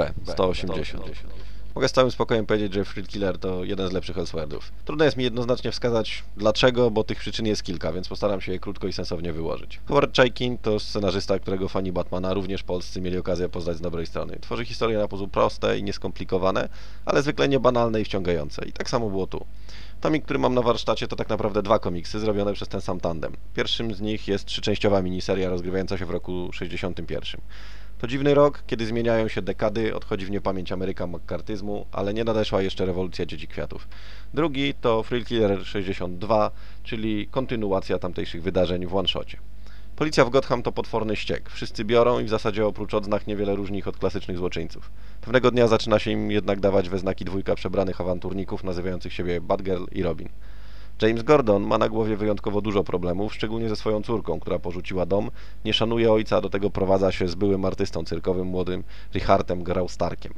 B, 180. Mogę z całym spokojem powiedzieć, że Thrill Killer to jeden z lepszych Elseworldów. Trudno jest mi jednoznacznie wskazać dlaczego, bo tych przyczyn jest kilka, więc postaram się je krótko i sensownie wyłożyć. Howard Chaykin to scenarzysta, którego fani Batmana, również polscy, mieli okazję poznać z dobrej strony. Tworzy historie na pozór proste i nieskomplikowane, ale zwykle niebanalne i wciągające. I tak samo było tu. Tomik, który mam na warsztacie, to tak naprawdę dwa komiksy zrobione przez ten sam tandem. Pierwszym z nich jest trzyczęściowa miniseria rozgrywająca się w roku 61. To dziwny rok, kiedy zmieniają się dekady, odchodzi w niepamięć Ameryka McCarthyzmu, ale nie nadeszła jeszcze rewolucja Dzieci Kwiatów. Drugi to Thrill Killer 62, czyli kontynuacja tamtejszych wydarzeń w one-shocie. Policja w Gotham to potworny ściek. Wszyscy biorą i w zasadzie oprócz odznak niewiele różni ich od klasycznych złoczyńców. Pewnego dnia zaczyna się im jednak dawać we znaki dwójka przebranych awanturników nazywających siebie Batgirl i Robin. James Gordon ma na głowie wyjątkowo dużo problemów, szczególnie ze swoją córką, która porzuciła dom, nie szanuje ojca, do tego prowadza się z byłym artystą cyrkowym, młodym Richardem Graustarkiem.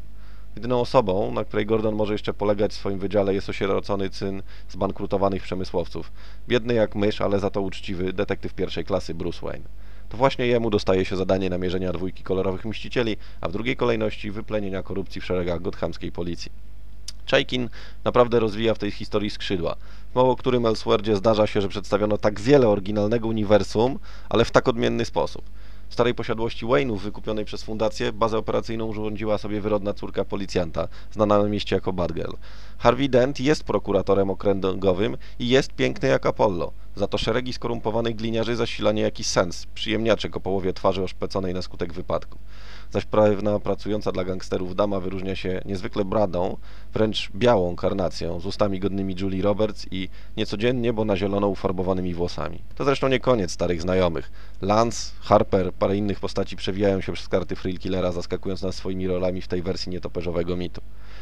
Jedyną osobą, na której Gordon może jeszcze polegać w swoim wydziale jest osierocony syn zbankrutowanych przemysłowców. Biedny jak mysz, ale za to uczciwy detektyw pierwszej klasy Bruce Wayne. To właśnie jemu dostaje się zadanie namierzenia dwójki kolorowych mścicieli, a w drugiej kolejności wyplenienia korupcji w szeregach gothamskiej policji. Chaikin naprawdę rozwija w tej historii skrzydła. W mało którym zdarza się, że przedstawiono tak wiele oryginalnego uniwersum, ale w tak odmienny sposób. W starej posiadłości Wayne'ów wykupionej przez fundację bazę operacyjną urządziła sobie wyrodna córka policjanta, znana na mieście jako Batgirl. Harvey Dent jest prokuratorem okręgowym i jest piękny jak Apollo. Za to szeregi skorumpowanych gliniarzy zasila niejaki sens, przyjemniaczek o połowie twarzy oszpeconej na skutek wypadku. Zaś prawna pracująca dla gangsterów dama wyróżnia się niezwykle bradą, wręcz białą karnacją, z ustami godnymi Julie Roberts i niecodziennie, bo na zielono ufarbowanymi włosami. To zresztą nie koniec starych znajomych. Lance, Harper, parę innych postaci przewijają się przez karty Thrill Killera, zaskakując nas swoimi rolami w tej wersji nietoperzowego mitu.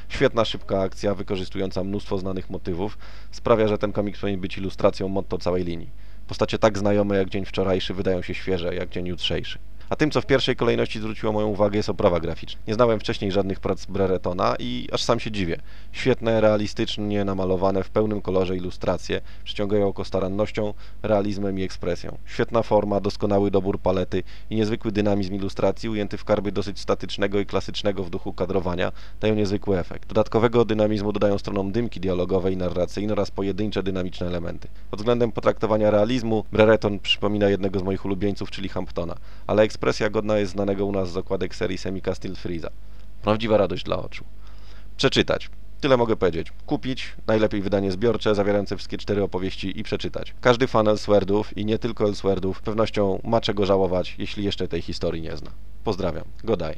Świetna, szybka akcja, wykorzystująca mnóstwo znanych motywów, sprawia, że ten komiks powinien być ilustracją motto całej linii. Postacie tak znajome jak dzień wczorajszy wydają się świeże jak dzień jutrzejszy. A tym, co w pierwszej kolejności zwróciło moją uwagę, jest oprawa graficzna. Nie znałem wcześniej żadnych prac Breretona i aż sam się dziwię. Świetne, realistycznie namalowane, w pełnym kolorze ilustracje przyciągają oko starannością, realizmem i ekspresją. Świetna forma, doskonały dobór palety i niezwykły dynamizm ilustracji, ujęty w karby dosyć statycznego i klasycznego w duchu kadrowania, dają niezwykły efekt. Dodatkowego dynamizmu dodają stronom dymki dialogowe i narracyjne oraz pojedyncze dynamiczne elementy. Pod względem potraktowania realizmu, Brereton przypomina jednego z moich ulubieńców, czyli Hamptona, ale ekspresja godna jest znanego u nas z okładek serii Semika Steel Freeza. Prawdziwa radość dla oczu. Przeczytać. Tyle mogę powiedzieć. Kupić, najlepiej wydanie zbiorcze, zawierające wszystkie cztery opowieści i przeczytać. Każdy fan Elswordów i nie tylko Elswordów pewnością ma czego żałować, jeśli jeszcze tej historii nie zna. Pozdrawiam. Godaj.